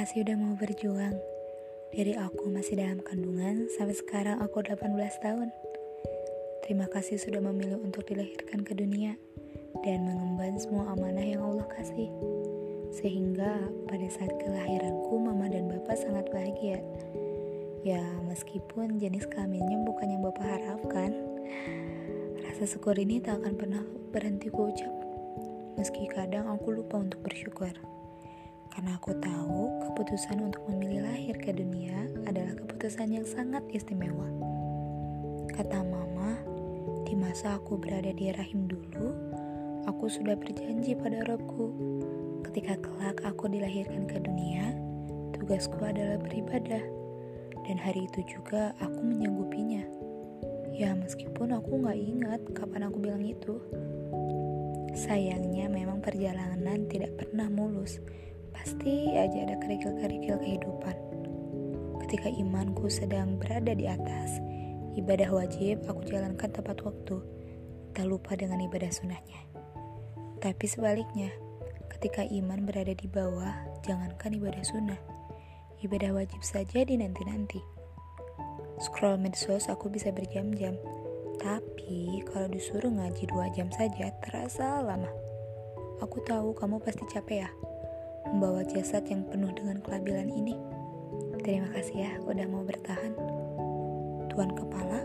kasih udah mau berjuang. Dari aku masih dalam kandungan sampai sekarang aku 18 tahun. Terima kasih sudah memilih untuk dilahirkan ke dunia dan mengemban semua amanah yang Allah kasih. Sehingga pada saat kelahiranku mama dan bapak sangat bahagia. Ya, meskipun jenis kelaminnya bukan yang bapak harapkan, rasa syukur ini tak akan pernah berhenti ku ucap. Meski kadang aku lupa untuk bersyukur. Karena aku tahu keputusan untuk memilih lahir ke dunia adalah keputusan yang sangat istimewa. Kata mama, di masa aku berada di rahim dulu, aku sudah berjanji pada Robku. Ketika kelak aku dilahirkan ke dunia, tugasku adalah beribadah. Dan hari itu juga aku menyanggupinya. Ya meskipun aku gak ingat kapan aku bilang itu. Sayangnya memang perjalanan tidak pernah mulus pasti aja ada kerikil-kerikil kehidupan. Ketika imanku sedang berada di atas, ibadah wajib aku jalankan tepat waktu, tak lupa dengan ibadah sunnahnya. Tapi sebaliknya, ketika iman berada di bawah, jangankan ibadah sunnah, ibadah wajib saja di nanti-nanti. Scroll medsos aku bisa berjam-jam, tapi kalau disuruh ngaji dua jam saja terasa lama. Aku tahu kamu pasti capek ya, membawa jasad yang penuh dengan kelabilan ini. Terima kasih ya udah mau bertahan. Tuan Kepala,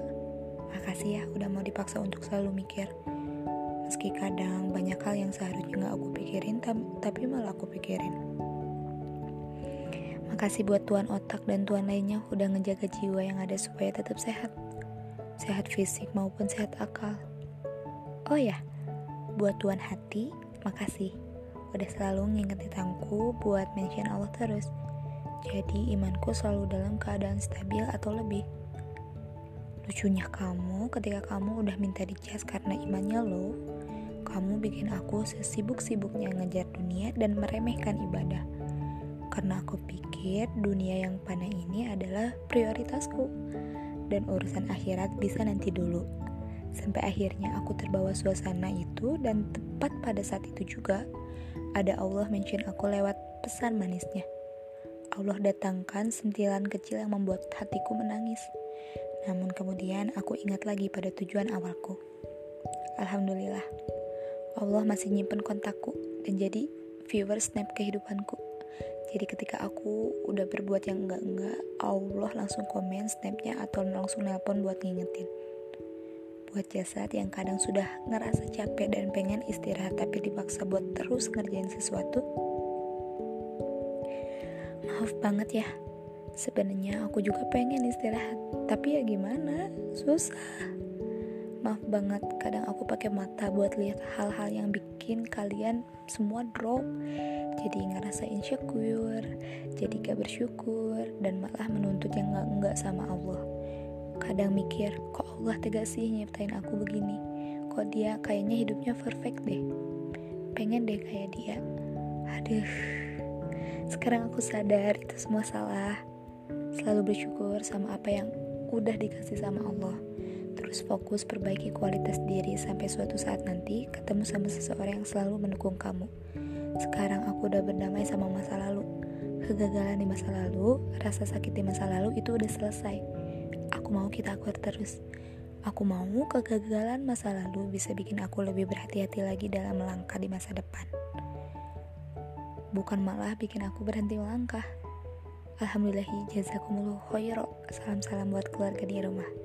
makasih ya udah mau dipaksa untuk selalu mikir. Meski kadang banyak hal yang seharusnya gak aku pikirin, tapi malah aku pikirin. Makasih buat tuan otak dan tuan lainnya udah ngejaga jiwa yang ada supaya tetap sehat. Sehat fisik maupun sehat akal. Oh ya, buat tuan hati, makasih udah selalu ngingetin aku buat mention Allah terus. Jadi imanku selalu dalam keadaan stabil atau lebih. Lucunya kamu ketika kamu udah minta dicas karena imannya low, kamu bikin aku sesibuk-sibuknya ngejar dunia dan meremehkan ibadah. Karena aku pikir dunia yang panah ini adalah prioritasku dan urusan akhirat bisa nanti dulu. Sampai akhirnya aku terbawa suasana itu dan tepat pada saat itu juga ada Allah mention aku lewat pesan manisnya. Allah datangkan sentilan kecil yang membuat hatiku menangis. Namun kemudian aku ingat lagi pada tujuan awalku. Alhamdulillah, Allah masih nyimpen kontakku dan jadi viewer snap kehidupanku. Jadi ketika aku udah berbuat yang enggak-enggak, Allah langsung komen snapnya atau langsung nelpon buat ngingetin buat jasad yang kadang sudah ngerasa capek dan pengen istirahat tapi dipaksa buat terus ngerjain sesuatu. Maaf banget ya, sebenarnya aku juga pengen istirahat, tapi ya gimana, susah. Maaf banget, kadang aku pakai mata buat lihat hal-hal yang bikin kalian semua drop. Jadi ngerasa insecure, jadi gak bersyukur, dan malah menuntut yang gak-enggak sama Allah Kadang mikir, kok Allah tegas sih nyiptain aku begini? Kok dia kayaknya hidupnya perfect deh? Pengen deh kayak dia. Aduh, sekarang aku sadar itu semua salah. Selalu bersyukur sama apa yang udah dikasih sama Allah. Terus fokus perbaiki kualitas diri sampai suatu saat nanti ketemu sama seseorang yang selalu mendukung kamu. Sekarang aku udah berdamai sama masa lalu. Kegagalan di masa lalu, rasa sakit di masa lalu itu udah selesai Aku mau kita kuat terus. Aku mau kegagalan masa lalu bisa bikin aku lebih berhati-hati lagi dalam melangkah di masa depan. Bukan malah bikin aku berhenti melangkah. Alhamdulillahi jazakumullah khairo. Salam-salam buat keluarga di rumah.